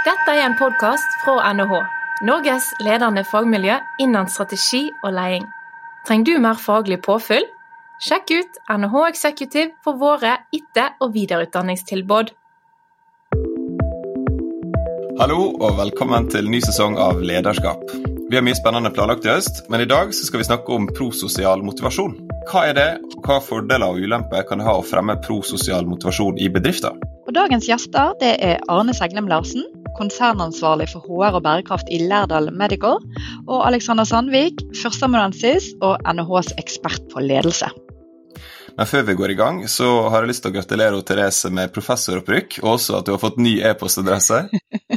Dette er en podkast fra NHH, Norges ledende fagmiljø innen strategi og leding. Trenger du mer faglig påfyll? Sjekk ut NHH Executive for våre etter- og videreutdanningstilbud. Hallo og velkommen til ny sesong av Lederskap. Vi har mye spennende planlagt i høst, men i dag skal vi snakke om prososial motivasjon. Hva er det, og hva fordeler og ulemper kan det ha å fremme prososial motivasjon i bedrifter? Og dagens gjester det er Arne Seglem Larsen, konsernansvarlig for HR og bærekraft i Lærdal Medical, og Alexander Sandvik, førsteamanuensis og NHHs ekspert på ledelse. Men før vi går i gang, så har jeg lyst til å gratulere Therese med professoropprykk, og også at du har fått ny e-postadresse.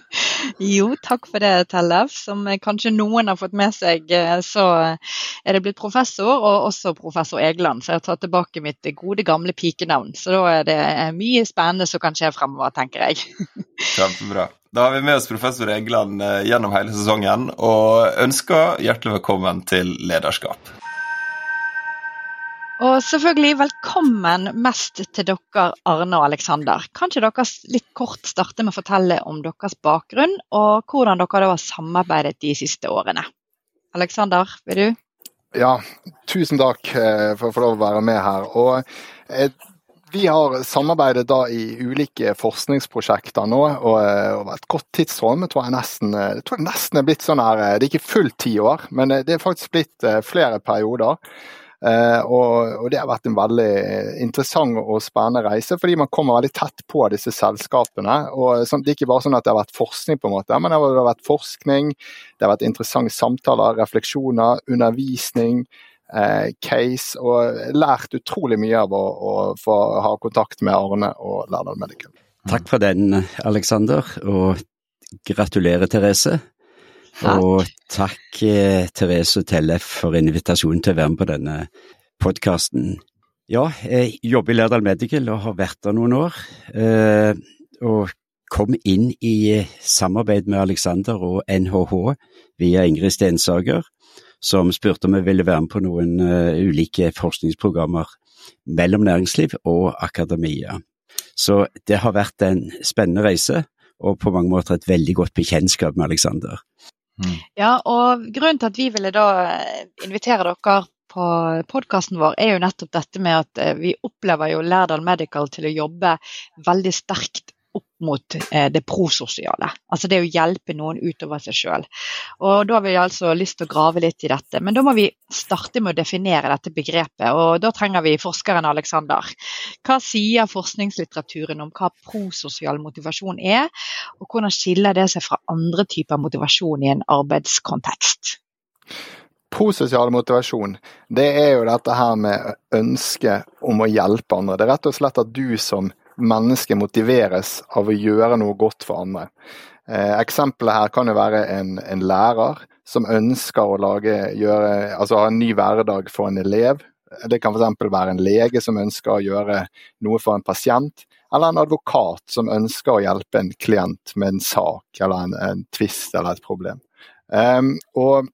jo, takk for det, Tellef. Som kanskje noen har fått med seg, eh, så er det blitt professor, og også professor Egeland. Så jeg har tatt tilbake mitt gode, gamle pikenavn. Så da er det mye spennende som kan skje fremover, tenker jeg. Kjempebra. Da har vi med oss professor Egeland eh, gjennom hele sesongen, og ønsker hjertelig velkommen til Lederskap. Og selvfølgelig velkommen mest til dere, Arne og Aleksander. Kan ikke dere litt kort starte med å fortelle om deres bakgrunn, og hvordan dere har samarbeidet de siste årene? Aleksander, vil du? Ja, tusen takk eh, for å få lov å være med her. Og eh, vi har samarbeidet da i ulike forskningsprosjekter nå, og eh, over et godt tidsrom. tror jeg nesten, jeg tror det nesten er blitt sånn her, det er ikke fullt ti år, men det er faktisk blitt flere perioder. Og, og, Det har vært en veldig interessant og spennende reise, fordi man kommer veldig tett på disse selskapene. og sånn, Det er ikke bare sånn at det har vært forskning, på en måte, men det har vært forskning, det har vært interessante samtaler, refleksjoner, undervisning, case. Og lært utrolig mye av å, å få ha kontakt med Arne og Lærdal Medical. Takk for den, Aleksander, og gratulerer, Therese. Og takk eh, Therese og Tellef for invitasjonen til å være med på denne podkasten. Ja, jeg jobber i Lærdal Medical og har vært der noen år. Eh, og kom inn i samarbeid med Alexander og NHH via Ingrid Stensager, som spurte om jeg ville være med på noen uh, ulike forskningsprogrammer mellom næringsliv og akademia. Så det har vært en spennende reise, og på mange måter et veldig godt bekjentskap med Alexander. Mm. Ja, og grunnen til at vi ville da eh, invitere dere på podkasten vår, er jo nettopp dette med at eh, vi opplever jo Lærdal Medical til å jobbe veldig sterkt opp mot eh, det prososiale. Altså det å hjelpe noen utover seg sjøl. Og da har vi altså lyst til å grave litt i dette. Men da må vi starte med å definere dette begrepet, og da trenger vi forskeren Alexander. Hva sier forskningslitteraturen om hva prososial motivasjon er, og hvordan skiller det seg fra andre typer motivasjon i en arbeidskontekst? prososial motivasjon, det er jo dette her med ønsket om å hjelpe andre. Det er rett og slett at du som mennesket motiveres av å gjøre noe godt for andre. Eh, eksempelet her kan jo være en, en lærer som ønsker å lage, gjøre, altså ha en ny hverdag for en elev. Det kan f.eks. være en lege som ønsker å gjøre noe for en pasient. Eller en advokat som ønsker å hjelpe en klient med en sak eller en, en tvist eller et problem. Um, og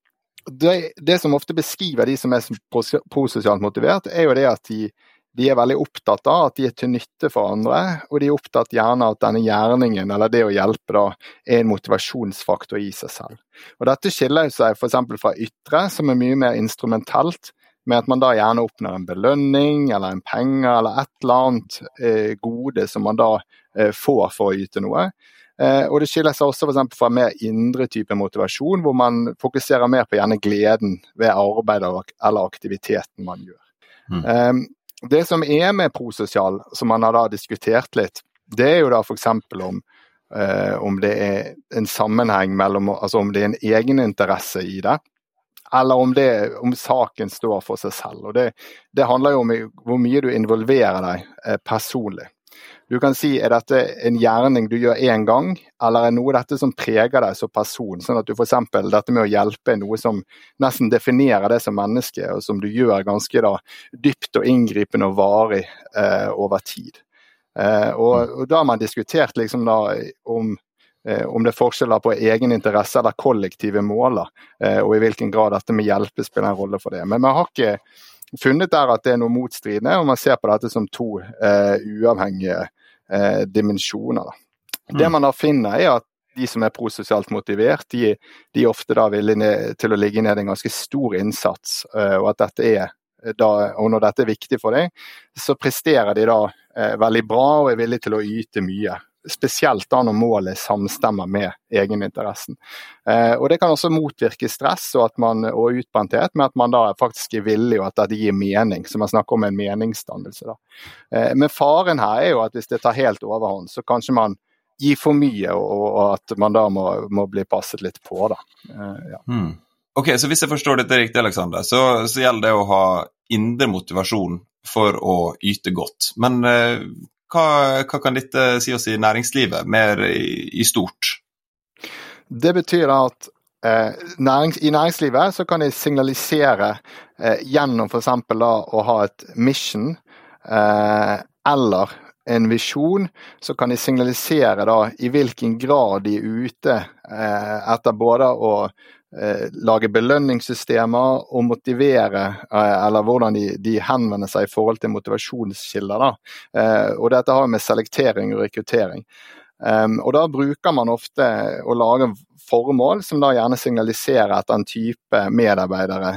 det, det, som ofte beskriver de som er prososialt motivert, er jo det at de, de er veldig opptatt av at de er til nytte for andre, og de er opptatt gjerne av at denne gjerningen, eller det å hjelpe, da, er en motivasjonsfaktor i seg selv. Og Dette skiller seg f.eks. fra ytre, som er mye mer instrumentelt, med at man da gjerne oppnår en belønning eller en penger eller et eller annet eh, gode som man da eh, får for å yte noe. Eh, og Det skiller seg også for fra mer indre type motivasjon, hvor man fokuserer mer på gjerne gleden ved arbeidet eller aktiviteten man gjør. Mm. Det som er med prososial, som man har da diskutert litt, det er jo da f.eks. om eh, om det er en sammenheng mellom Altså om det er en egeninteresse i det, eller om, det, om saken står for seg selv. Og det, det handler jo om hvor mye du involverer deg eh, personlig. Du kan si er dette en gjerning du gjør én gang, eller er noe dette som preger deg som person? Sånn at du f.eks. dette med å hjelpe er noe som nesten definerer deg som menneske, og som du gjør ganske da dypt og inngripende og varig eh, over tid. Eh, og, og, da har man diskutert liksom da om eh, om det er forskjeller på egen interesse eller kollektive måler, eh, og i hvilken grad dette med hjelpe spiller en rolle for det. Men vi har ikke funnet der at det er noe motstridende, og man ser på dette som to eh, uavhengige eh, dimensjoner. Det mm. man da finner, er at de som er prososialt motivert, de, de ofte da villige til å ligge ned en ganske stor innsats. og at dette er da, og når dette er viktig for deg, så presterer de da veldig bra og er villige til å yte mye. Spesielt da når målet samstemmer med egeninteressen. Eh, og Det kan også motvirke stress og, man, og, utbrenthet med at man da faktisk er villig og at det gir mening. Så man snakker om en meningsdannelse. Da. Eh, men faren her er jo at hvis det tar helt overhånd, så kanskje man gir for mye og, og at man da må, må, bli passet litt på. da. Eh, ja. hmm. Ok, så Hvis jeg forstår dette riktig, Alexander, så, så, gjelder det å ha indre motivasjon for å yte godt. Men eh, hva, hva, kan dette si oss i næringslivet, mer i, i stort? Det betyr at eh, nærings, i næringslivet så kan de signalisere eh, gjennom f.eks. å ha et mission eh, eller en visjon, så kan de signalisere da i hvilken grad de er ute eh, etter både å lage belønningssystemer og motivere, eh, eller hvordan de, de, henvender seg i forhold til motivasjonskilder. Da. Eh, og dette har med selektering og rekruttering. Og Da bruker man ofte å lage formål som da gjerne signaliserer etter en type medarbeidere,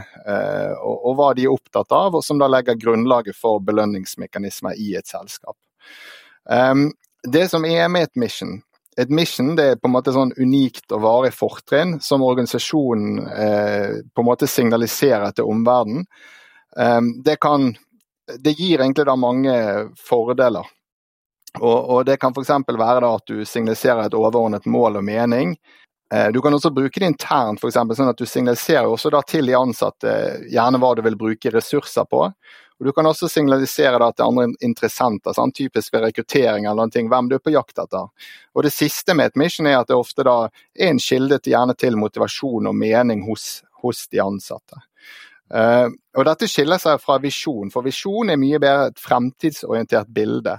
og, og hva de er opptatt av, og som da legger grunnlaget for belønningsmekanismer i et selskap. Det som er med et mission, et mission det er på en måte sånn unikt og varig fortrinn som organisasjonen eh, på en måte signaliserer til omverdenen. Um, det, det gir egentlig da mange fordeler. Og, og Det kan f.eks. være da at du signaliserer et overordnet mål og mening. Eh, du kan også bruke det internt, eksempel, sånn at du signaliserer også da til de ansatte gjerne hva du vil bruke ressurser på. Og Du kan også signalisere det til andre interessenter, sånn, typisk ved rekruttering eller noe, hvem du er på jakt etter. Og Det siste med et mission er at det ofte er en kilde til, gjerne til motivasjon og mening hos, hos de ansatte. Uh, og Dette skiller seg fra visjon, for visjon er mye bedre et fremtidsorientert bilde.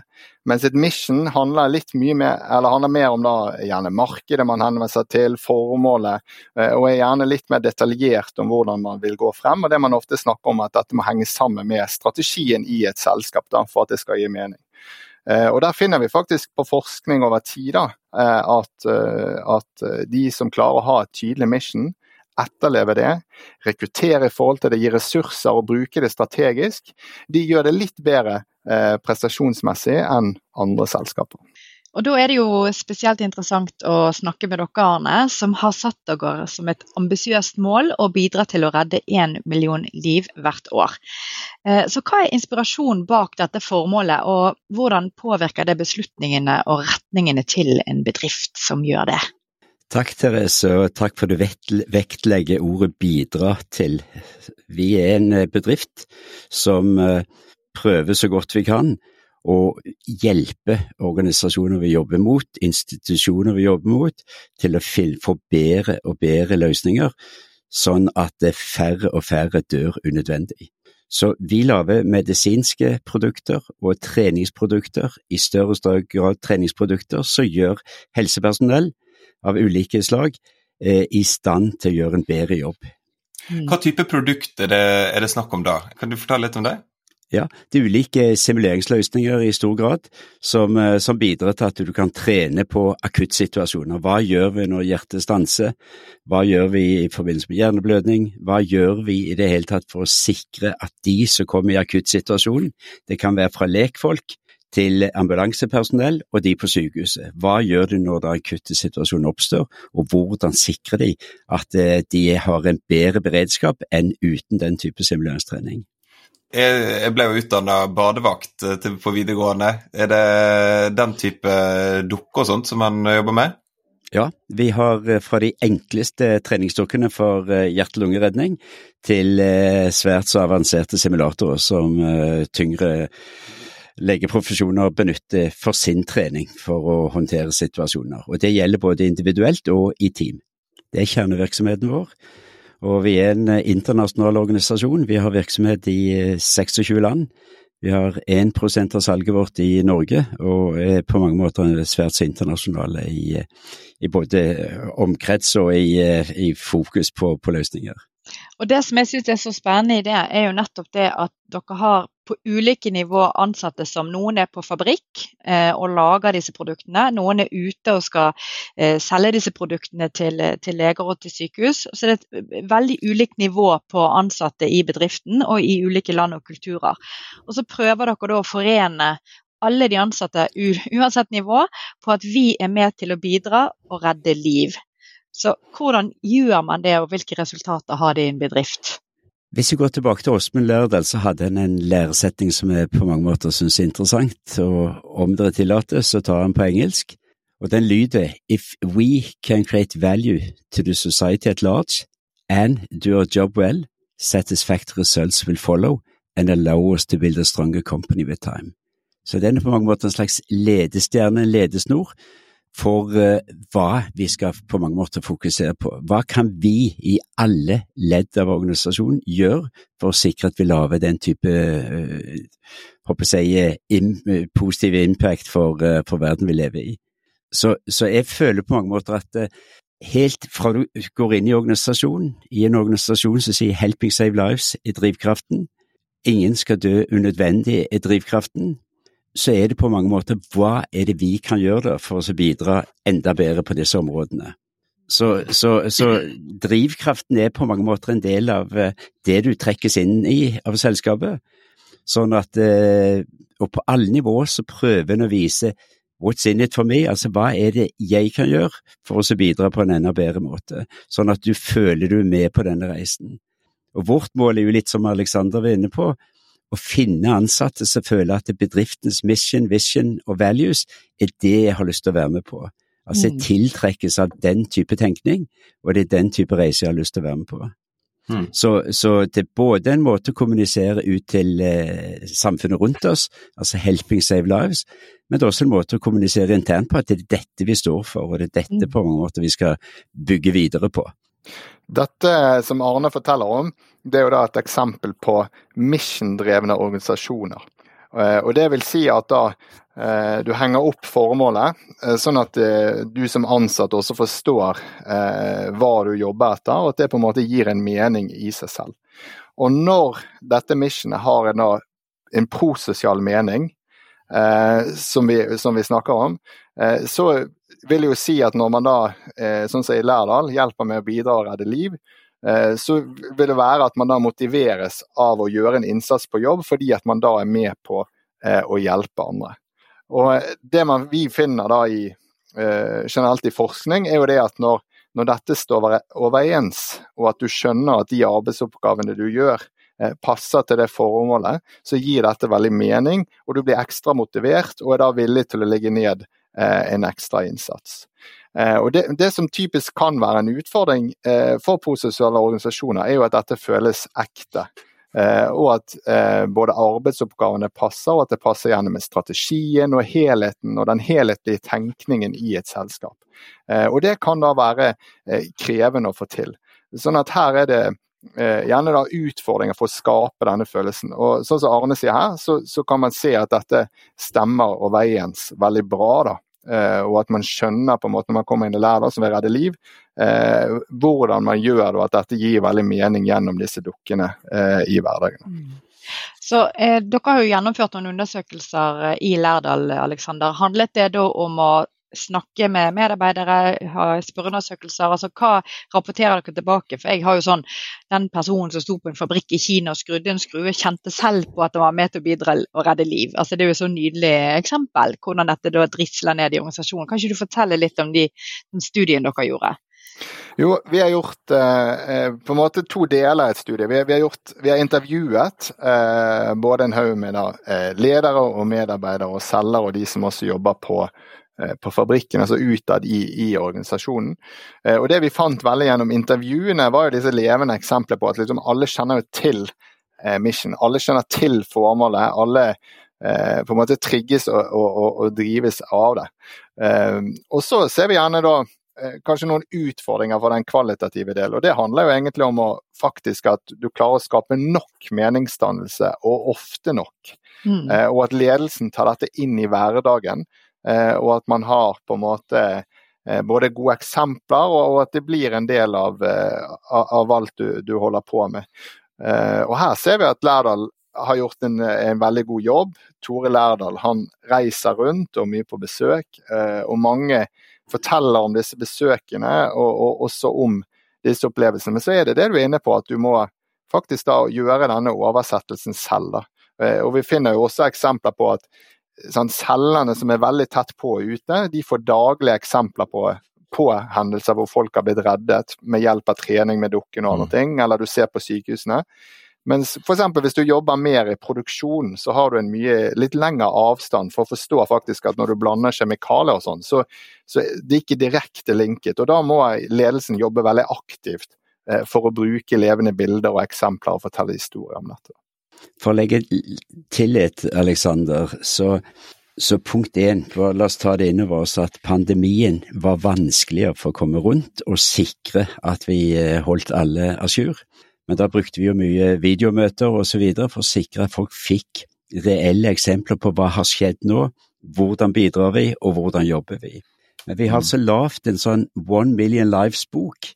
Mens et mission handler litt mye mer, handler mer om da, gjerne markedet man henvender seg til, formålet, uh, og er gjerne litt mer detaljert om hvordan man vil gå frem. Og det man ofte snakker om at dette må henge sammen med strategien i et selskap da, for at det skal gi mening. Uh, og Der finner vi faktisk på forskning over tid da, at, at de som klarer å ha et tydelig mission, etterleve det, rekruttere i forhold til det, gi ressurser og bruke det strategisk, de gjør det litt bedre eh, prestasjonsmessig enn andre selskaper. Og Da er det jo spesielt interessant å snakke med dere, Arne, som har satt dere som et ambisiøst mål å bidra til å redde én million liv hvert år. Eh, så Hva er inspirasjonen bak dette formålet, og hvordan påvirker det beslutningene og retningene til en bedrift som gjør det? Takk, Therese, og takk for at du vektlegger ordet bidra til. Vi er en eh, bedrift som eh, prøver så godt vi kan å hjelpe organisasjoner vi jobber mot, institusjoner vi jobber mot, til å få bedre og bedre løsninger, sånn at færre og færre dør unødvendig. Så vi lager medisinske produkter og treningsprodukter, i større og større grad treningsprodukter som gjør helsepersonell av ulike slag eh, i stand til å gjøre en bedre jobb. Mm. Hva type produkt er det, er det snakk om da? Kan du fortelle litt om det? Ja, det er ulike simuleringsløsninger i stor grad som, eh, som, bidrar til at du kan trene på akuttsituasjoner. Hva gjør vi når hjertet stanser? Hva gjør vi i forbindelse med hjerneblødning? Hva gjør vi i det hele tatt for å sikre at de som kommer i akuttsituasjonen, det kan være fra lekfolk til ambulansepersonell og de på sykehuset. Hva gjør du når er akutte situasjonen oppstår, og hvordan sikrer de at eh, de har en bedre beredskap enn uten den type simuleringstrening? Jeg ble jo utdanna badevakt eh, på videregående. Er det den type dukker og sånt som man jobber med? Ja, vi har eh, fra de enkleste treningsdukkene for hjerte-lungeredning til svært så avanserte simulatorer som tyngre legeprofesjoner benytter for sin trening for å håndtere situasjoner. Og Det gjelder både individuelt og i team. Det er kjernevirksomheten vår. Og vi er en internasjonal organisasjon. Vi har virksomhet i 26 land. Vi har 1% av salget vårt i Norge, og er på mange måter svært så internasjonale i, i både omkrets og i, i fokus på, på løsninger. Og Det som jeg synes er så spennende i det, er jo nettopp det at dere har på ulike nivå ansatte som noen er på fabrikk eh, og lager disse produktene. Noen er ute og skal eh, selge disse produktene til, til, leger og til sykehus. Så det er et veldig ulikt nivå på ansatte i bedriften og i ulike land og kulturer. Og så prøver dere da å forene alle de ansatte uansett nivå på at vi er med til å bidra og redde liv. Så hvordan gjør man det, og hvilke resultater har det i en bedrift? Hvis vi går tilbake til Åsmund Lærdal, så hadde han en læresetning som jeg på mange måter synes er interessant, og om dere tillater, så tar han på engelsk. Og den lyder If we can create value to the society at large and do our job well, satisfactory results will follow and allow us to build a stronger company with time. Så den er på mange måter en slags ledestjerne, en ledesnor, for uh, hva vi skal på mange måter fokusere på. Hva kan vi i alle ledd av organisasjonen gjøre for å sikre at vi lager den type håper jeg, uh, positive impact for, for, verden vi lever i. Så, så, jeg føler på mange måter at helt fra du går inn i organisasjonen, i en organisasjon som sier 'helping save lives' er drivkraften, ingen skal dø unødvendig er drivkraften, så er det på mange måter hva er det vi kan gjøre for å bidra enda bedre på disse områdene. Så, så, så, drivkraften er på mange måter en del av eh, det du trekkes inn i av selskapet. Sånn at eh, Og på alle nivåer så prøver en å vise what's in it for me, altså hva er det jeg kan gjøre for å bidra på en enda bedre måte, sånn at du føler du er med på denne reisen. Og vårt mål er jo litt som Alexander var inne på, å finne ansatte som føler at bedriftens mission, vision og values er det jeg har lyst til å være med på. Altså jeg mm. tiltrekkes av den type tenkning, og det er den type reise jeg har lyst til å være med på. Mm. Så, så, det er både en måte å kommunisere ut til eh, samfunnet rundt oss, altså helping save lives, men det er også en måte å kommunisere internt på at det er dette vi står for, og det er dette mm. på mange måter vi skal bygge videre på. Dette som Arne forteller om, det er jo da et eksempel på mission-drevne organisasjoner. Eh, og Det vil si at da eh, du henger opp formålet, eh, sånn at du som ansatt også forstår hva du jobber etter, og at det på en måte gir en mening i seg selv. Og når dette missionet har en, en prososial mening, som vi, som vi snakker om, så vil jo si at når man da, sånn som i Lærdal, hjelper med å bidra og redde liv, så vil det være at man da motiveres av å gjøre en innsats på jobb, fordi at man da er med på eh, å hjelpe andre. Og Det man, vi finner da i, generelt i forskning, er jo det at når, når dette står overens, og at du skjønner at de arbeidsoppgavene du gjør, passer til det formålet, så gir dette veldig mening, og du blir ekstra motivert og er da villig til å legge ned Eh, en ekstra innsats. Eh, og det, det, som typisk kan være en utfordring eh, for prosessuelle organisasjoner, er jo at dette føles ekte. og at både arbeidsoppgavene passer, og at det passer gjerne med strategien og helheten og den helhetlige tenkningen i et selskap. og det kan da være krevende å få til. Sånn at her er det gjerne da utfordringer for å skape denne følelsen. Og sånn som Arne sier her, så, så kan man se at dette stemmer overens veldig bra. da. Eh, og at man skjønner på en måte når man kommer inn i lærer som vil redde liv, eh, hvordan man gjør det, og at dette gir veldig mening gjennom disse dukkene eh, i hverdagen. Mm. Så eh, Dere har jo gjennomført noen undersøkelser eh, i Lærdal. Alexander. Handlet det da om å snakke med medarbeidere, ha spørreundersøkelser. Altså, hva rapporterer dere tilbake? For jeg har jo sånn, Den personen som sto på en fabrikk i Kina og skrudde en skrue, kjente selv på at det var med til å bidra og redde liv. Altså, det er jo et så nydelig eksempel hvordan dette da drisler ned i organisasjonen. Kan ikke du fortelle litt om de, den studien dere gjorde? Jo, vi har gjort eh, eh på en måte to deler av et studie. Vi, vi, har, gjort, vi har, intervjuet eh, både en haug med da, eh, ledere og medarbeidere og selgere og de som også jobber på på fabrikken, altså utad i, i, organisasjonen. Eh, og Det vi fant veldig gjennom intervjuene, var jo disse levende eksempler på at liksom alle kjenner jo til eh, mission. Alle kjenner til formålet. Alle eh, på en måte trigges og, og, og, og drives av det. Eh, og så ser vi gjerne da eh, kanskje noen utfordringer for den kvalitative delen. og Det handler jo egentlig om å faktisk at du klarer å skape nok meningsdannelse, og ofte nok. Mm. og at ledelsen tar dette inn i hverdagen. Eh, og at man har på en måte eh, både gode eksempler, og at det blir en del av, eh, av alt du, du holder på med. Og her ser vi at Lærdal har gjort en, en, veldig god jobb. Tore Lærdal han reiser rundt og mye på besøk. Og mange forteller om disse besøkene og, og også om disse opplevelsene. Men så er det det du er inne på, at du må faktisk da gjøre denne oversettelsen selv. da. Og Vi finner jo også eksempler på at sånn, cellene som er veldig tett på ute, de får daglige eksempler på, på hendelser hvor folk har blitt reddet med hjelp av trening med dukken og andre mm. ting, eller du ser på sykehusene. Mens f.eks. hvis du jobber mer i produksjon, så har du en mye litt lengre avstand for å forstå faktisk at når du blander kjemikalier og sånn, så, så det er ikke direkte linket. Og da må ledelsen jobbe veldig aktivt eh, for å bruke levende bilder og eksempler og fortelle historier om dette. For å legge til litt, Aleksander, så, så punkt én, la oss ta det inn over oss at pandemien var vanskeligere for å komme rundt og sikre at vi eh, holdt alle à jour. Men da brukte vi jo mye videomøter så videre for å sikre at folk fikk reelle eksempler på hva har skjedd nå, hvordan bidrar vi, og hvordan jobber vi. Men vi har mm. altså lagd en sånn One Million Lives-bok,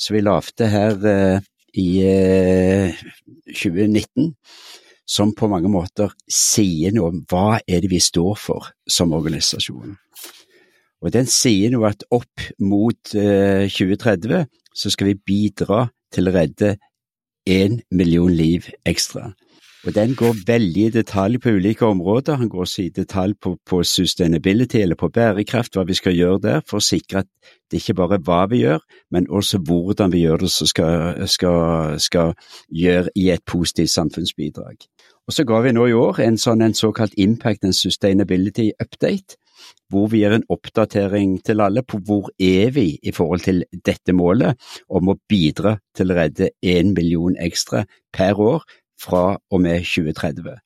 som vi lagde her eh, i 2019, eh, som på mange måter sier noe om hva er det vi står for som organisasjon. Og Den sier noe at opp mot 2030 eh, så skal vi bidra til å redde én million liv ekstra. Og Den går veldig i detalj på ulike områder. Han går også i detalj på, på, sustainability, eller på bærekraft, hva vi skal gjøre der, for å sikre at det ikke bare er hva vi gjør, men også hvordan vi gjør det som skal, skal, skal gjøre i et positivt samfunnsbidrag. Og Så ga vi nå i år en, sånn, en såkalt Impact and Sustainability Update, hvor vi gir en oppdatering til alle på hvor er vi i forhold til dette målet om å bidra til å redde én million ekstra per år fra og med 2030.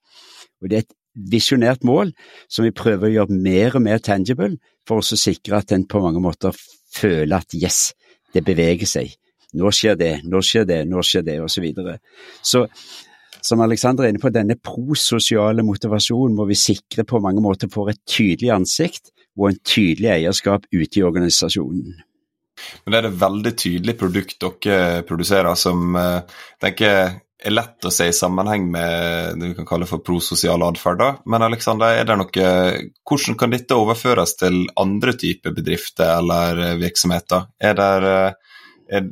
Og Det er et visjonært mål som vi prøver å gjøre mer og mer tangible for å sikre at en på mange måter føler at yes, det beveger seg. Nå skjer det, nå skjer det, nå skjer det, osv. Så, videre. så som Alexander er inne på, denne prososiale motivasjonen må vi sikre på mange måter får et tydelig ansikt og en tydelig eierskap ute i organisasjonen. Men det er et veldig tydelig produkt dere produserer, som eh, tenker er lett å se i sammenheng med det vi kan kalle for prososial atferd. Men Alexander, er det noe, hvordan kan dette overføres til andre typer bedrifter eller virksomheter? Er det, eh, er,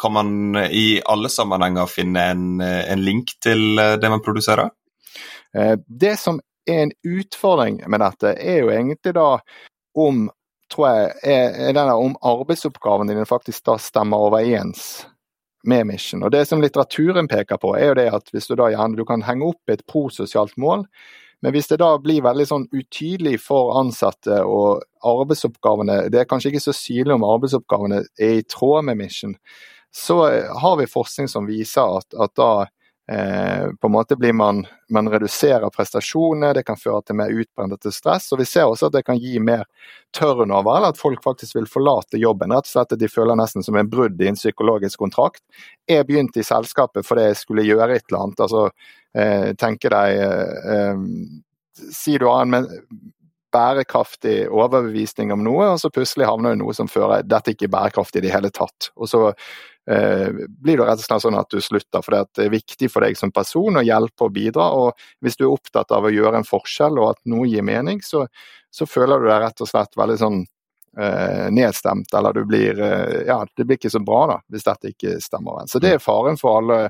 kan man i alle sammenhenger finne en, en link til det man produserer? Eh, det som er en utfordring med dette, er jo egentlig da om tror jeg, er, er denne, om arbeidsoppgavene dine faktisk da stemmer overens med Mission. Og Det som litteraturen peker på, er jo det at hvis du da gjerne du kan henge opp et prososialt mål, men hvis det da blir veldig sånn utydelig for ansatte og arbeidsoppgavene Det er kanskje ikke så synlig om arbeidsoppgavene er i tråd med Mission, så har vi forskning som viser at, at da Eh, på en måte blir man, man reduserer prestasjonene, det kan føre til mer utbrenthet stress. og Vi ser også at det kan gi mer turnover, eller at folk faktisk vil forlate jobben. Rett og slett at de føler nesten som en brudd i en psykologisk kontrakt. Jeg begynte i selskapet fordi jeg skulle gjøre et eller annet. altså eh, tenke deg eh, eh Si du har en bærekraftig overbevisning om noe, og så plutselig havner du noe som fører dette ikke er bærekraftig i det hele tatt. Og så eh, blir det rett og slett sånn at du slutter, for det er viktig for deg som person å hjelpe og bidra. Og hvis du er opptatt av å gjøre en forskjell og at noe gir mening, så, så føler du deg rett og slett veldig sånn eh, nedstemt, eller du blir eh, Ja, det blir ikke så bra da, hvis dette ikke stemmer. Så det er faren for alle,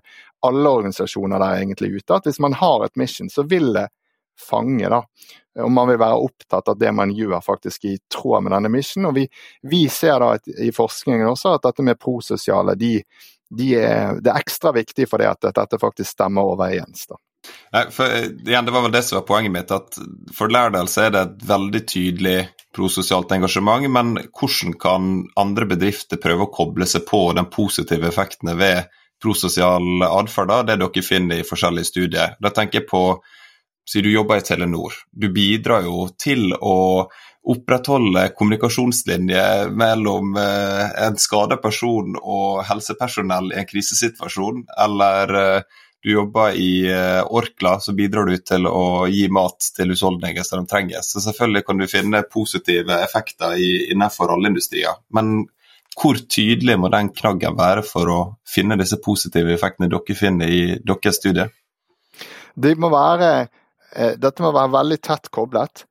alle organisasjoner der egentlig ute, at hvis man har et mission, så vil det fange. da. Om man vil være opptatt av det man gjør faktisk i tråd med denne mission. Og vi, vi ser da i forskningen også at dette med prososiale, de, de er, det er ekstra viktig for det at dette faktisk stemmer overens. da. Nei, for, eh, igjen, Det var vel det som var poenget mitt. at For Lærdal så er det et veldig tydelig prososialt engasjement. Men hvordan kan andre bedrifter prøve å koble seg på den positive effektene ved prososial atferd? Det dere finner i forskjellige studier. Da tenker jeg på siden du jobber i Telenor. Du bidrar jo til å opprettholde kommunikasjonslinjer mellom eh, en skadet person og helsepersonell i en krisesituasjon, eller eh, du jobber i eh, Orkla, så bidrar du til å gi mat til husholdninger som de trenger. Så selvfølgelig kan du finne positive effekter innenfor alle industrier. Men hvor tydelig må den knaggen være for å finne disse positive effektene dere finner i deres studie? det må være, dette må være veldig tett koblet.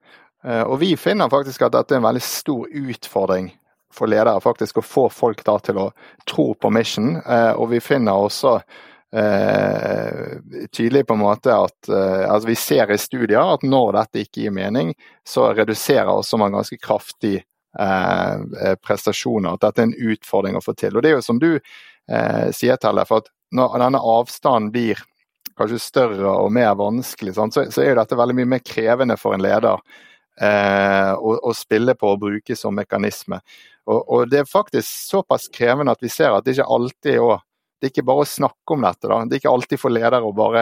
Og vi finner faktisk at dette er en veldig stor utfordring for ledere, faktisk å få folk da til å tro på mission. Og vi finner også eh, tydelig på en måte at eh, altså vi ser i studier at når dette ikke gir mening, så reduserer også man ganske kraftig eh, eh, prestasjoner. At dette er en utfordring å få til. Og det er jo som du eh, sier, Telle, for at når denne avstanden blir kanskje større og mer vanskelig, så, så, er jo dette veldig mye mer krevende for en leder. Eh, å, å, spille på og bruke som mekanisme. Og, og, Det er faktisk såpass krevende at vi ser at det ikke alltid er det er ikke bare å snakke om dette. da. Det er ikke alltid for ledere å bare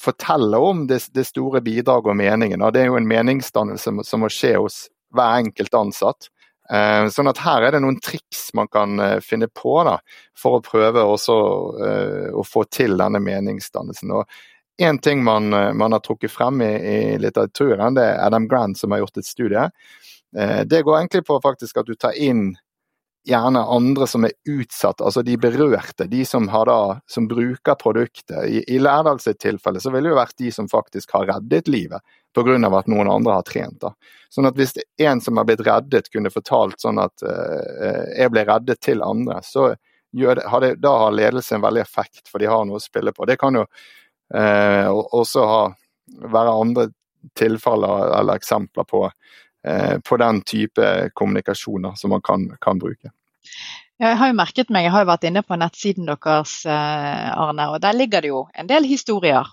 fortelle om det, det store bidraget og meningen. Det er jo en meningsdannelse som må skje hos hver enkelt ansatt. Eh, sånn at her er det noen triks man kan eh, finne på da, for å prøve også uh, å få til denne meningsdannelsen. Og Én ting man, man, har trukket frem i, i, litteraturen, det er Adam Grant som har gjort et studie. Det går egentlig på faktisk at du tar inn gjerne andre som er utsatt, altså de berørte, de som, da, som bruker produktet. I, i Lærdals tilfelle så ville det jo vært de som faktisk har reddet livet pga. at noen andre har trent. Da. Sånn at Hvis en som har blitt reddet kunne fortalt sånn at uh, jeg ble reddet til andre, så det, har det, da har ledelse en veldig effekt, for de har noe å spille på. Det kan jo uh, også ha, være andre tilfeller eller eksempler på på den type kommunikasjoner som man kan, kan, bruke. Jeg har jo merket meg, jeg har jo vært inne på nettsiden deres, eh, Arne, og der ligger det jo en del historier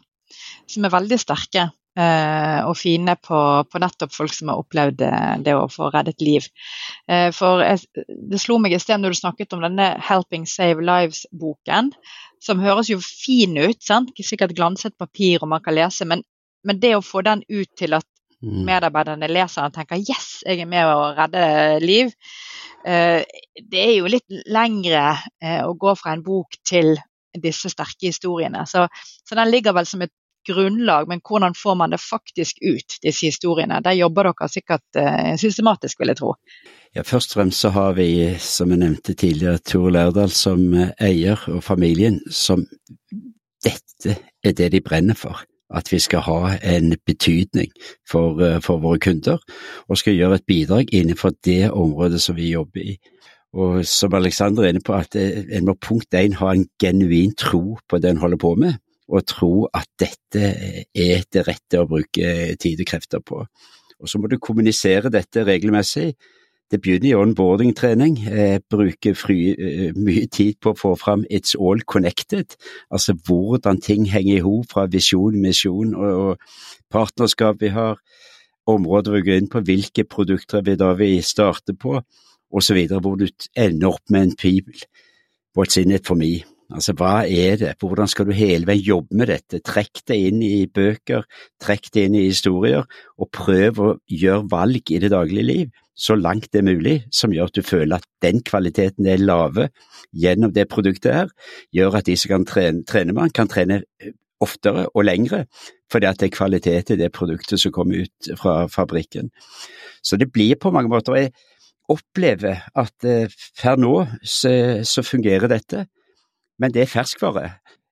som er veldig sterke eh, og fine på, på, nettopp folk som har opplevd det å få reddet liv. For jeg, det slo meg i sted når du snakket om denne 'Helping Save Lives'-boken, som høres jo fin ut, sant? sikkert glanset papir og man kan lese, men, men det å få den ut til at. Medarbeiderne leser og tenker 'yes, jeg er med å redde liv'. Eh, det er jo litt lengre eh, å gå fra en bok til disse sterke historiene. Så, så, den ligger vel som et grunnlag, men hvordan får man det faktisk ut, disse historiene? Der jobber dere sikkert eh, systematisk, vil jeg tro. Ja, Først og fremst så har vi, som jeg nevnte tidligere, Tor Lærdal som eier, og familien som dette er det de brenner for at vi skal ha en betydning for, eh, for, våre kunder, og skal gjøre et bidrag innenfor det området som vi jobber i. Og som Alexander er inne på, at eh, en må punkt én ha en genuin tro på det en holder på med, og tro at dette er det rette å bruke tid og krefter på. Og så må du kommunisere dette regelmessig det begynner i onboarding-trening. Jeg bruker fri, eh, mye tid på å få fram It's all connected, altså hvordan ting henger i hop fra visjon, misjon og, og, partnerskap vi har, områder vi går inn på, hvilke produkter vi da vil starte på, osv., hvor du ender opp med en pibel. What's in it for me? Altså, hva er det, hvordan skal du hele veien jobbe med dette? Trekk det inn i bøker, trekk det inn i historier, og prøv å gjøre valg i det daglige liv så langt det er mulig, som gjør at du føler at den kvaliteten er lave gjennom det produktet her, gjør at de som kan trene, trene med kan trene eh, oftere og lengre, fordi at det er kvalitet i det produktet som kommer ut fra fabrikken. Så det blir på mange måter Jeg opplever at eh, per nå så, så fungerer dette, men det er ferskvare.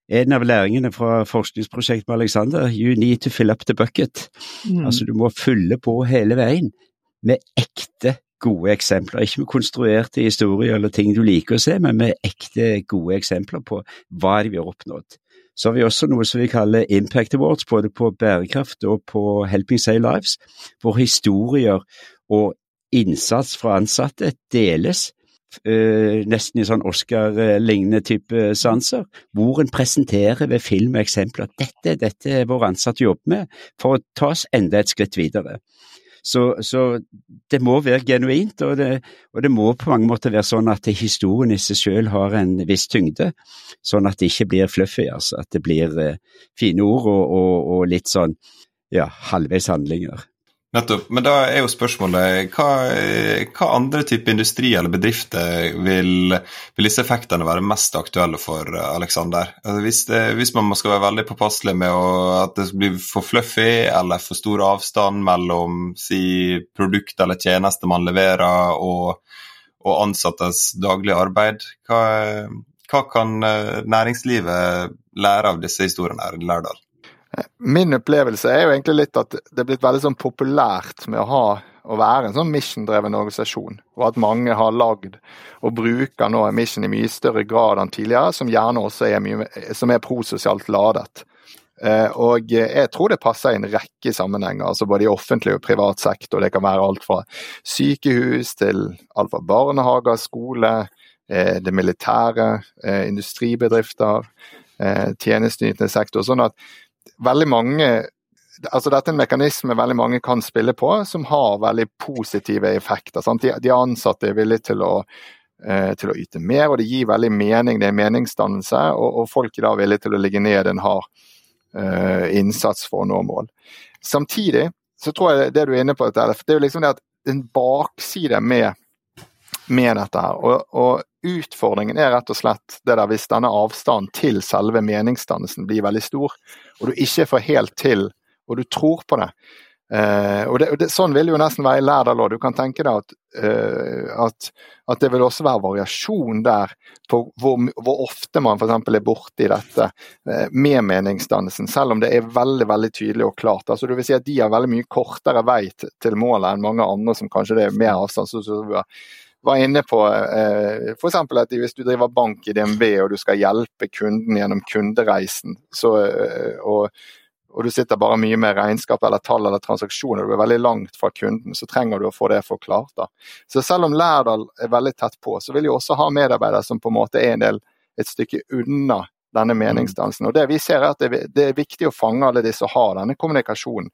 En av læringene fra forskningsprosjektet med Alexander, you need to fill up the bucket. Mm. Altså du må fylle på hele veien med ekte gode eksempler. Ikke med konstruerte historier eller ting du liker å se, men med ekte gode eksempler på hva vi har oppnådd. Så har vi også noe som vi kaller Impact Awards, både på bærekraft og på Helping Save Lives, hvor historier og innsats fra ansatte deles. Uh, nesten i sånn Oscar-lignende type sanser, hvor en presenterer ved film eksempler at dette, dette er vår ansatte jobber med, for å ta oss enda et skritt videre. Så, så, det må være genuint, og det, og det, må på mange måter være sånn at historien i seg selv har en viss tyngde, sånn at det ikke blir fluffy, altså. At det blir eh, fine ord og, og, og, litt sånn ja, halvveis handlinger. Nettopp. Men da er jo spørsmålet hva, hva andre type industri eller bedrifter vil, vil, disse effektene være mest aktuelle for, Aleksander? Altså hvis, hvis, man skal være veldig påpasselig med å, at det blir for fluffy eller for stor avstand mellom si, produkt eller tjeneste man leverer og, og ansattes daglige arbeid, hva, hva, kan næringslivet lære av disse historiene her i Lærdal? Min opplevelse er jo egentlig litt at det er blitt veldig sånn populært med å ha å være en sånn mission-dreven organisasjon, og at mange har lagd og bruker nå mission i mye større grad enn tidligere, som gjerne også er, er prososialt ladet. Eh, og jeg tror det passer i en rekke sammenhenger, altså både i offentlig og privat sektor. Det kan være alt fra sykehus til alt fra barnehager, skole, eh, det militære, eh, industribedrifter, tjenesteytende sektor. Sånn at veldig mange altså Dette er en mekanisme veldig mange kan spille på, som har veldig positive effekter. De, de, ansatte er villige til å, til å yte mer, og det gir veldig mening. Det er meningsdannelse, og, og folk er da villige til å ligge ned en hard eh, innsats for å nå mål. Samtidig så tror jeg det du er inne på, det er jo liksom det at en bakside med, med dette her. Og, og, utfordringen er rett og slett det der hvis denne avstanden til selve meningsdannelsen blir veldig stor, og du ikke får helt til, og du tror på det, Uh, og, det, og det, Sånn vil jo nesten være i Lærdal òg. Du kan tenke deg at, uh, at, at, det vil også være variasjon der på hvor, hvor ofte man f.eks. er borti dette uh, med meningsdannelsen, selv om det er veldig veldig tydelig og klart. Altså, du vil si at De har veldig mye kortere vei til målet enn mange andre som kanskje det er mer avstand. Så, så, var inne på eh, f.eks. at hvis du driver bank i DNB og du skal hjelpe kunden gjennom kundereisen, så, og og du sitter bare mye med regnskap eller tall eller transaksjoner, du er veldig langt fra kunden, så trenger du å få det forklart. da. Så selv om Lærdal er veldig tett på, så vil de også ha medarbeidere som på en måte er en del et stykke unna denne mm. meningsdansen. Og det vi ser er at det, er viktig å fange alle disse og ha denne kommunikasjonen,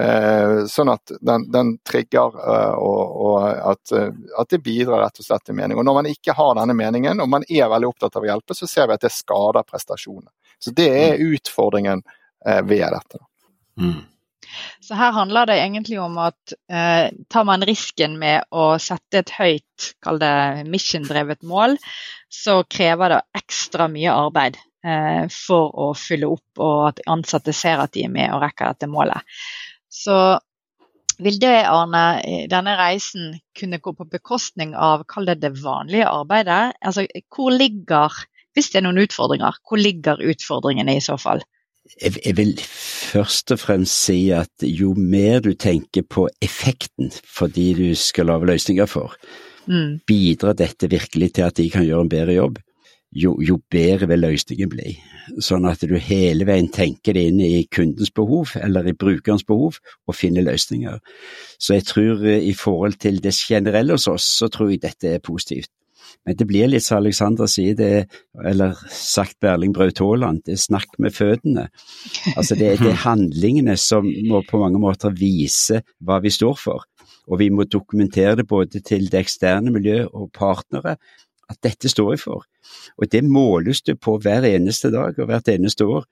eh, sånn at den, den trigger eh, og, at, eh, at, det bidrar rett og slett til mening. Og Når man ikke har denne meningen, og man er veldig opptatt av å hjelpe, så ser vi at det skader prestasjonene. Så Det er mm. utfordringen ved dette. Mm. Så her handler det egentlig om at eh, tar man risken med å sette et høyt, kall det mission-drevet mål, så krever det ekstra mye arbeid eh, for å fylle opp og at ansatte ser at de er med og rekker dette målet. Så vil det, Arne, denne reisen kunne gå på bekostning av kall det det vanlige arbeidet? Altså, hvor ligger, hvis det er noen utfordringer, hvor ligger utfordringene i så fall? Jeg, vil først og fremst si at jo mer du tenker på effekten for de du skal lage løsninger for, mm. bidrar dette virkelig til at de kan gjøre en bedre jobb, jo, jo, bedre vil løsningen bli. Sånn at du hele veien tenker det inn i kundens behov, eller i brukerens behov, og finner løsninger. Så jeg tror eh, i forhold til det generelle hos oss, så tror jeg dette er positivt. Men det blir litt som Alexander sier, det, eller sagt Berling Braut Haaland, det er snakk med føttene. Altså det, det er handlingene som må på mange måter vise hva vi står for. Og vi må dokumentere det både til det eksterne miljøet og partnere, at dette står vi for. Og det måles det på hver eneste dag og hvert eneste år.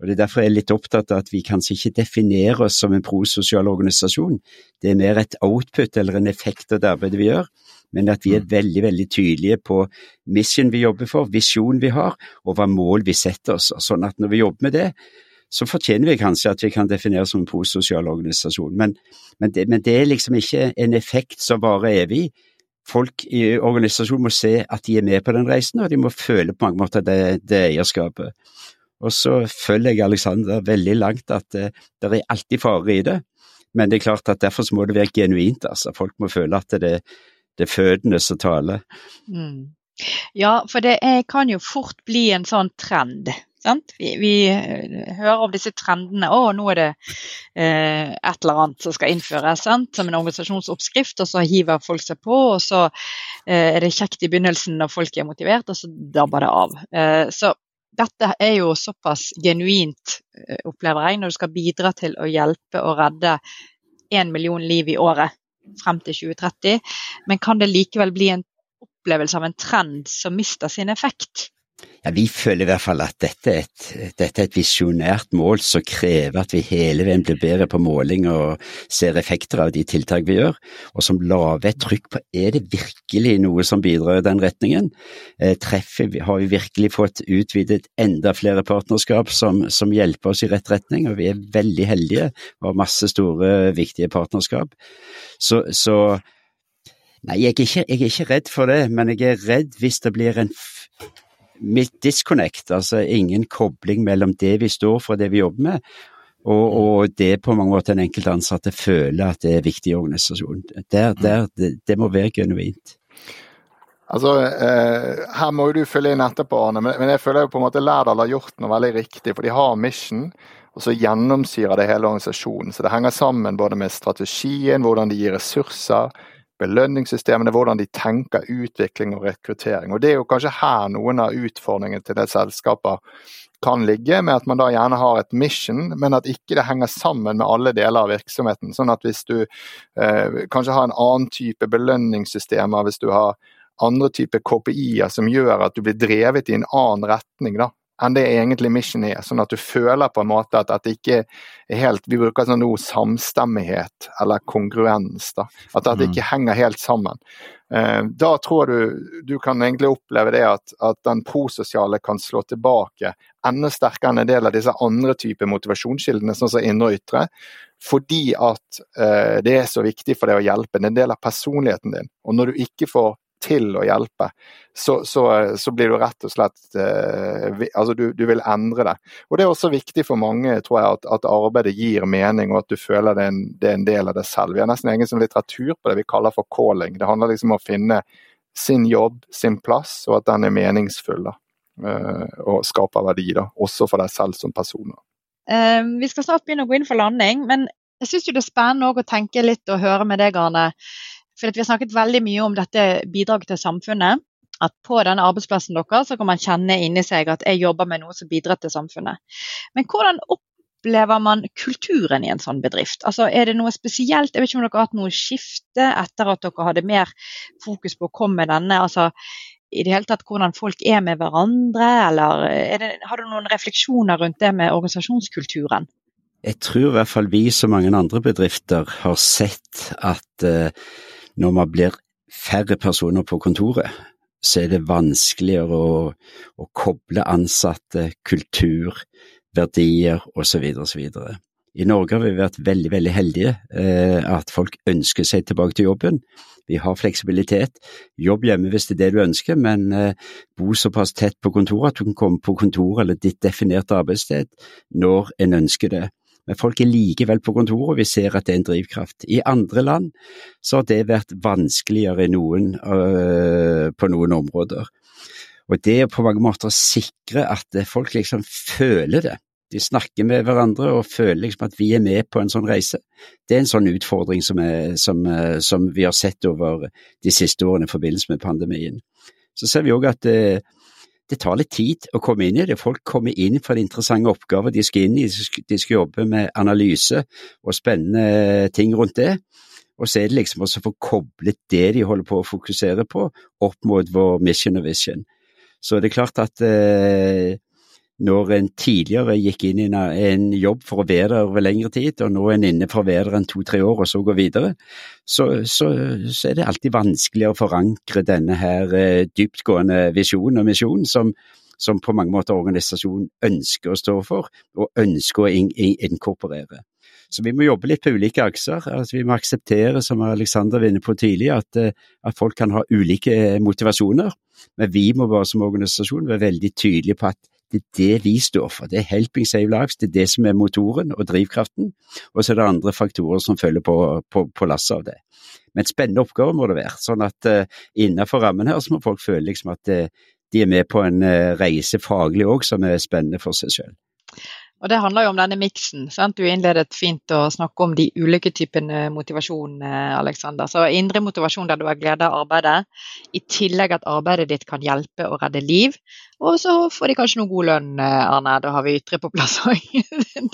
Og Det er derfor jeg er litt opptatt av at vi kanskje ikke definerer oss som en prososial organisasjon. Det er mer et output eller en effekt av det arbeidet vi gjør men at vi er mm. veldig veldig tydelige på mission vi jobber for, visjon vi har, og hva mål vi setter oss. Sånn at når vi jobber med det, så fortjener vi kanskje at vi kan defineres som en prososial organisasjon. Men, men, det, men, det, er liksom ikke en effekt som varer evig. Folk i organisasjonen må se at de er med på den reisen, og de må føle på mange måter det, det eierskapet. Og så følger jeg Alexander veldig langt at det, eh, det er alltid fare i det. Men det er klart at derfor må det være genuint. altså. Folk må føle at det, det fødende som taler. Mm. Ja, for det er, kan jo fort bli en sånn trend. Vi, vi, eh, hører om disse trendene. Å, nå er det eh, et eller annet som skal innføres sant? som en organisasjonsoppskrift, og så hiver folk seg på. Og så eh, er det kjekt i begynnelsen når folk er motivert, og så dabber det av. Eh, så dette er jo såpass genuint, eh, opplever jeg, når du skal bidra til å hjelpe og redde én million liv i året frem til 2030, men kan det likevel bli en opplevelse av en trend som mister sin effekt? Ja, Vi føler i hvert fall at dette er et, dette er et visjonært mål som krever at vi hele veien blir bedre på måling og ser effekter av de tiltak vi gjør, og som lager et trykk på er det virkelig noe som bidrar i den retningen. Eh, treffer, har vi virkelig fått utvidet enda flere partnerskap som, som, hjelper oss i rett retning, og vi er veldig heldige og har masse store, viktige partnerskap. Så, så Nei, jeg er, ikke, jeg er ikke redd for det, men jeg er redd hvis det blir en disconnect, altså ingen kobling mellom det vi står for og det vi jobber med, Og, og det på mange måter den enkelte ansatte føler at det er viktig i organisasjonen. Der, der, det, det må være genuint. Altså, eh, Her må du følge inn etterpå, Arne, men, men jeg føler jo på en måte Lærdal har gjort noe veldig riktig. For de har mission, og så gjennomsyrer det hele organisasjonen. Så det henger sammen både med strategien, hvordan de gir ressurser, belønningssystemene, hvordan de tenker utvikling og rekruttering. Og Det er jo kanskje her noen av utfordringene til det selskaper kan ligge, med at man da gjerne har et mission, men at ikke det henger sammen med alle deler av virksomheten. Sånn at hvis du eh, kanskje har en annen type belønningssystemer, hvis du har andre typer KPI-er som gjør at du blir drevet i en annen retning da, enn det egentlig mission er. Sånn at du føler på en måte at, det ikke er helt Vi bruker sånn nå samstemmighet eller kongruens. da, At det ikke henger helt sammen. Eh, da tror du du kan egentlig oppleve det at, at den prososiale kan slå tilbake enda sterkere enn en del av disse andre typer motivasjonskildene, sånn som indre og ytre. Fordi at eh, det er så viktig for deg å hjelpe. Det er en del av personligheten din. Og når du ikke får til å hjelpe, så, så, så blir du rett og slett eh, Altså, du, du, vil endre det. Og det er også viktig for mange, tror jeg, at, at arbeidet gir mening, og at du føler det er, en, det er, en, del av det selv. Vi har nesten egen litteratur på det vi kaller for calling. Det handler liksom om å finne sin jobb, sin plass, og at den er meningsfull. da. Eh, og skaper verdi, da, også for deg selv som person. Um, vi skal snart begynne å gå inn for landing, men jeg syns det er spennende å tenke litt og høre med deg, Arne. For Vi har snakket veldig mye om dette bidraget til samfunnet. At på denne arbeidsplassen deres så kan man kjenne inni seg at jeg jobber med noe som bidrar til samfunnet. Men hvordan opplever man kulturen i en sånn bedrift? Altså, Er det noe spesielt? Jeg vet ikke om dere har hatt noe skifte etter at dere hadde mer fokus på å komme med denne. altså i det hele tatt hvordan folk er med hverandre, eller det, har du noen refleksjoner rundt det med organisasjonskulturen? Jeg tror i hvert fall vi som mange andre bedrifter har sett at uh, når man blir færre personer på kontoret, så er det vanskeligere å, å koble ansatte, kultur, verdier osv. osv. I Norge har vi vært veldig veldig heldige eh, at folk ønsker seg tilbake til jobben. Vi har fleksibilitet. Jobb hjemme hvis det er det du ønsker, men eh, bo såpass tett på kontoret at du kan komme på kontoret eller ditt definerte arbeidssted når en ønsker det men folk er likevel på kontoret, og vi ser at det er en drivkraft. I andre land så har det vært vanskeligere noen, øh, på noen områder. Og det er på mange måter å sikre at folk liksom føler det. De snakker med hverandre og føler liksom at vi er med på en sånn reise. Det er en sånn utfordring som, er, som, øh, som vi har sett over de siste årene i forbindelse med pandemien. Så ser vi òg at øh, det tar litt tid å komme inn i det. Folk kommer inn for de interessante oppgaver de skal inn i. De skal jobbe med analyse og spennende ting rundt det. Og så er det liksom også å få koblet det de holder på å fokusere på, opp mot vår mission og vision. Så det er klart at eh, når en tidligere gikk inn i en jobb for å være der over lengre tid, og nå er en inne for å være der en to-tre år og så gå videre, så, så, så, er det alltid vanskeligere å forankre denne her eh, dyptgående visjonen og misjonen som, som på mange måter organisasjonen ønsker å stå for, og ønsker å in in inkorporere. Så vi må jobbe litt på ulike akser. Altså, vi må akseptere, som Alexander var inne på tidlig, at, eh, at, folk kan ha ulike motivasjoner. Men vi må bare som organisasjon være veldig tydelige på at det er det vi står for. Det er Helping Save Lives, det er det som er motoren og drivkraften. Og så er det andre faktorer som følger på, på, på lasset av det. Men spennende oppgaver må det være. Sånn at uh, innenfor rammen her så må folk føle liksom at uh, de er med på en uh, reise faglig òg som er spennende for seg selv. Og Det handler jo om denne miksen. Du innledet fint å snakke om de ulike typene motivasjon, Alexander. Så Indre motivasjon der du har glede av arbeidet, i tillegg at arbeidet ditt kan hjelpe og redde liv. Og så får de kanskje noe god lønn, Arne. Da har vi ytre på plass òg.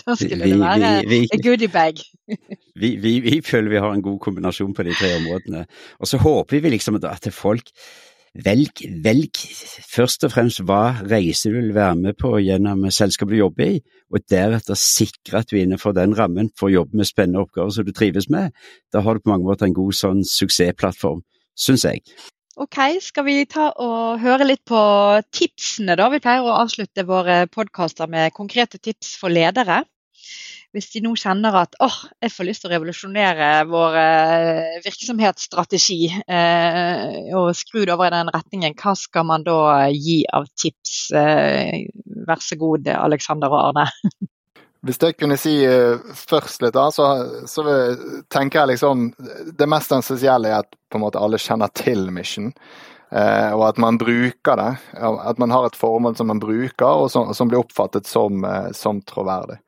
da skulle det være en goodiebag. vi, vi, vi føler vi har en god kombinasjon på de tre områdene. Og så håper vi liksom at folk Velg, velg først og fremst hva reise du vil være med på gjennom selskapet du jobber i, og deretter sikre at du innenfor den rammen får jobbe med spennende oppgaver som du trives med. Da har du på mange måter en god sånn suksessplattform, syns jeg. Ok, skal vi ta og høre litt på tipsene, da? Vi pleier å avslutte våre podkaster med konkrete tips for ledere hvis de nå kjenner at åh, oh, jeg får lyst til å revolusjonere vår eh, virksomhetsstrategi eh, og skru det over i den retningen, hva skal man da gi av tips? Eh, vær så god, Alexander og Arne. Hvis jeg kunne si først litt, da, så, så tenker jeg liksom Det mest essensielle er at på en måte alle kjenner til Mission. Og at man bruker det. At man har et formål som man bruker, og som, som blir oppfattet som, som troverdig.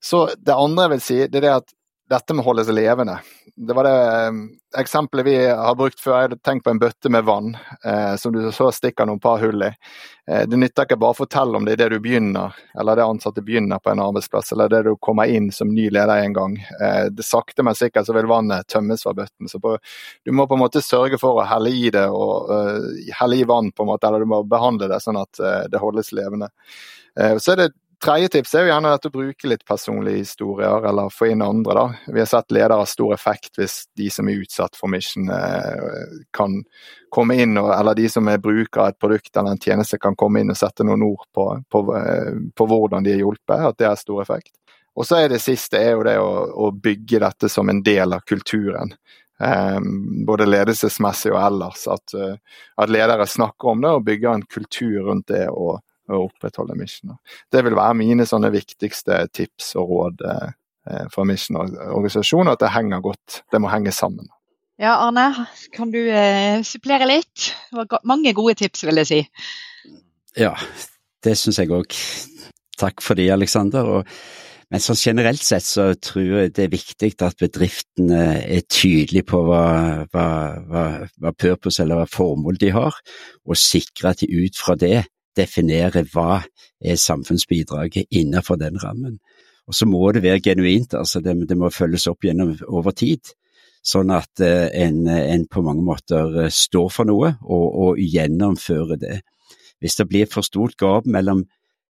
Så det andre jeg vil si, det er det at dette må holdes levende. Det var det eh, eksempelet vi har brukt før. Jeg hadde tenkt på en bøtte med vann eh, som du så stikker noen par hull i. Eh, det nytter ikke bare å fortelle om det idet du begynner, eller det ansatte begynner på en arbeidsplass, eller det du kommer inn som ny leder en gang. Eh, det Sakte, men sikkert så vil vannet tømmes fra bøtten. Så på, du må på en måte sørge for å helle i det, og uh, helle i vann, på en måte, eller du må behandle det sånn at uh, det holdes levende. Uh, så er det Tredje tips er jo gjerne dette å bruke litt personlige historier, eller få inn andre. da. Vi har sett ledere ha stor effekt hvis de som er utsatt for mission eh, kan komme inn, eller de som er bruker av et produkt eller en tjeneste kan komme inn og sette noen ord på, på, eh, på hvordan de er hjulpet. At det har stor effekt. Og så er det siste er jo det å, å bygge dette som en del av kulturen. Um, både ledelsesmessig og ellers. At, uh, at, ledere snakker om det og bygger en kultur rundt det. og å opprettholde missioner. Det vil være mine sånne viktigste tips og råd for fra Mission-organisasjonen, at det henger godt. Det må henge sammen. Ja, Arne, kan du eh, supplere litt? Det var mange gode tips, vil jeg si. Ja, det syns jeg òg. Takk for det, Aleksander. Men sånn generelt sett så tror jeg det er viktig at bedriftene er tydelige på hva, hva, hva, hva purpose eller hva formål de har, og sikre at de ut fra det definere hva er samfunnsbidraget innenfor den rammen. Og så må det være genuint, altså det, det må følges opp gjennom over tid. Sånn at eh, en, en, på mange måter eh, står for noe og, og gjennomfører det. Hvis det blir for stort gap mellom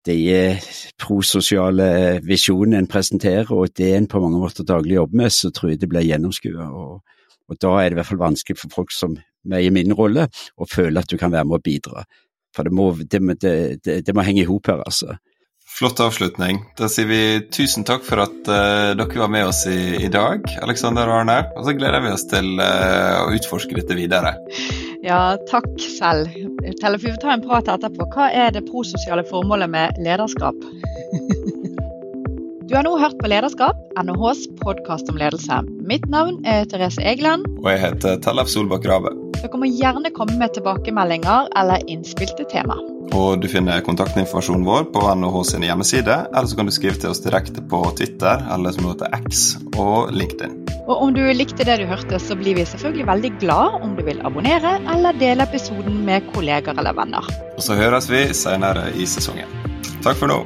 de eh, prososiale visjonene en presenterer og det en på mange måter daglig jobber med, så tror jeg det blir gjennomskua. Og, og, da er det i hvert fall vanskelig for folk som meg i min rolle å føle at du kan være med å bidra. For det må, det, det, det må henge i hop her, altså. Flott avslutning. Da sier vi tusen takk for at uh, dere var med oss i, i, dag, Alexander og Arne. Og så gleder vi oss til uh, å utforske dette videre. Ja, takk selv. Tellef, vi får ta en prat etterpå. Hva er det prososiale formålet med lederskap? Du har nå hørt på Lederskap, NHHs podkast om ledelse. Mitt navn er Therese Egeland. Og jeg heter Tellef Solbakk Rave. Dere må gjerne komme med tilbakemeldinger eller innspill til tema. Og Du finner kontaktinformasjonen vår på NHH sine hjemmeside, eller så kan du skrive til oss direkte på Twitter, eller som heter X, og LinkedIn. Og Om du likte det du hørte, så blir vi selvfølgelig veldig glad om du vil abonnere eller dele episoden med kolleger eller venner. Og så høres vi senere i sesongen. Takk for nå.